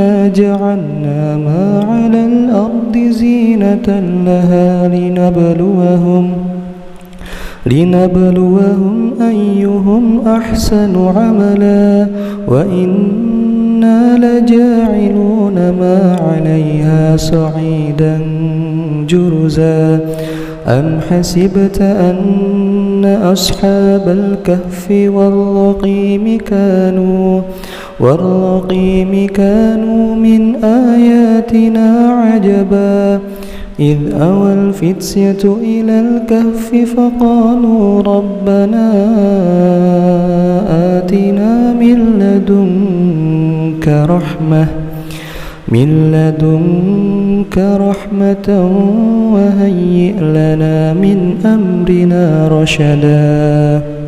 إنا جعلنا ما على الأرض زينة لها لنبلوهم لنبلوهم أيهم أحسن عملا وإنا لجاعلون ما عليها صعيدا جرزا أم حسبت أن أصحاب الكهف والرقيم كانوا والرقيم كانوا من آياتنا عجبا. إذ أوى الفتية إلى الكهف فقالوا ربنا آتنا من لدنك رحمة. من لدنك رحمة وهيئ لنا من أمرنا رشدا.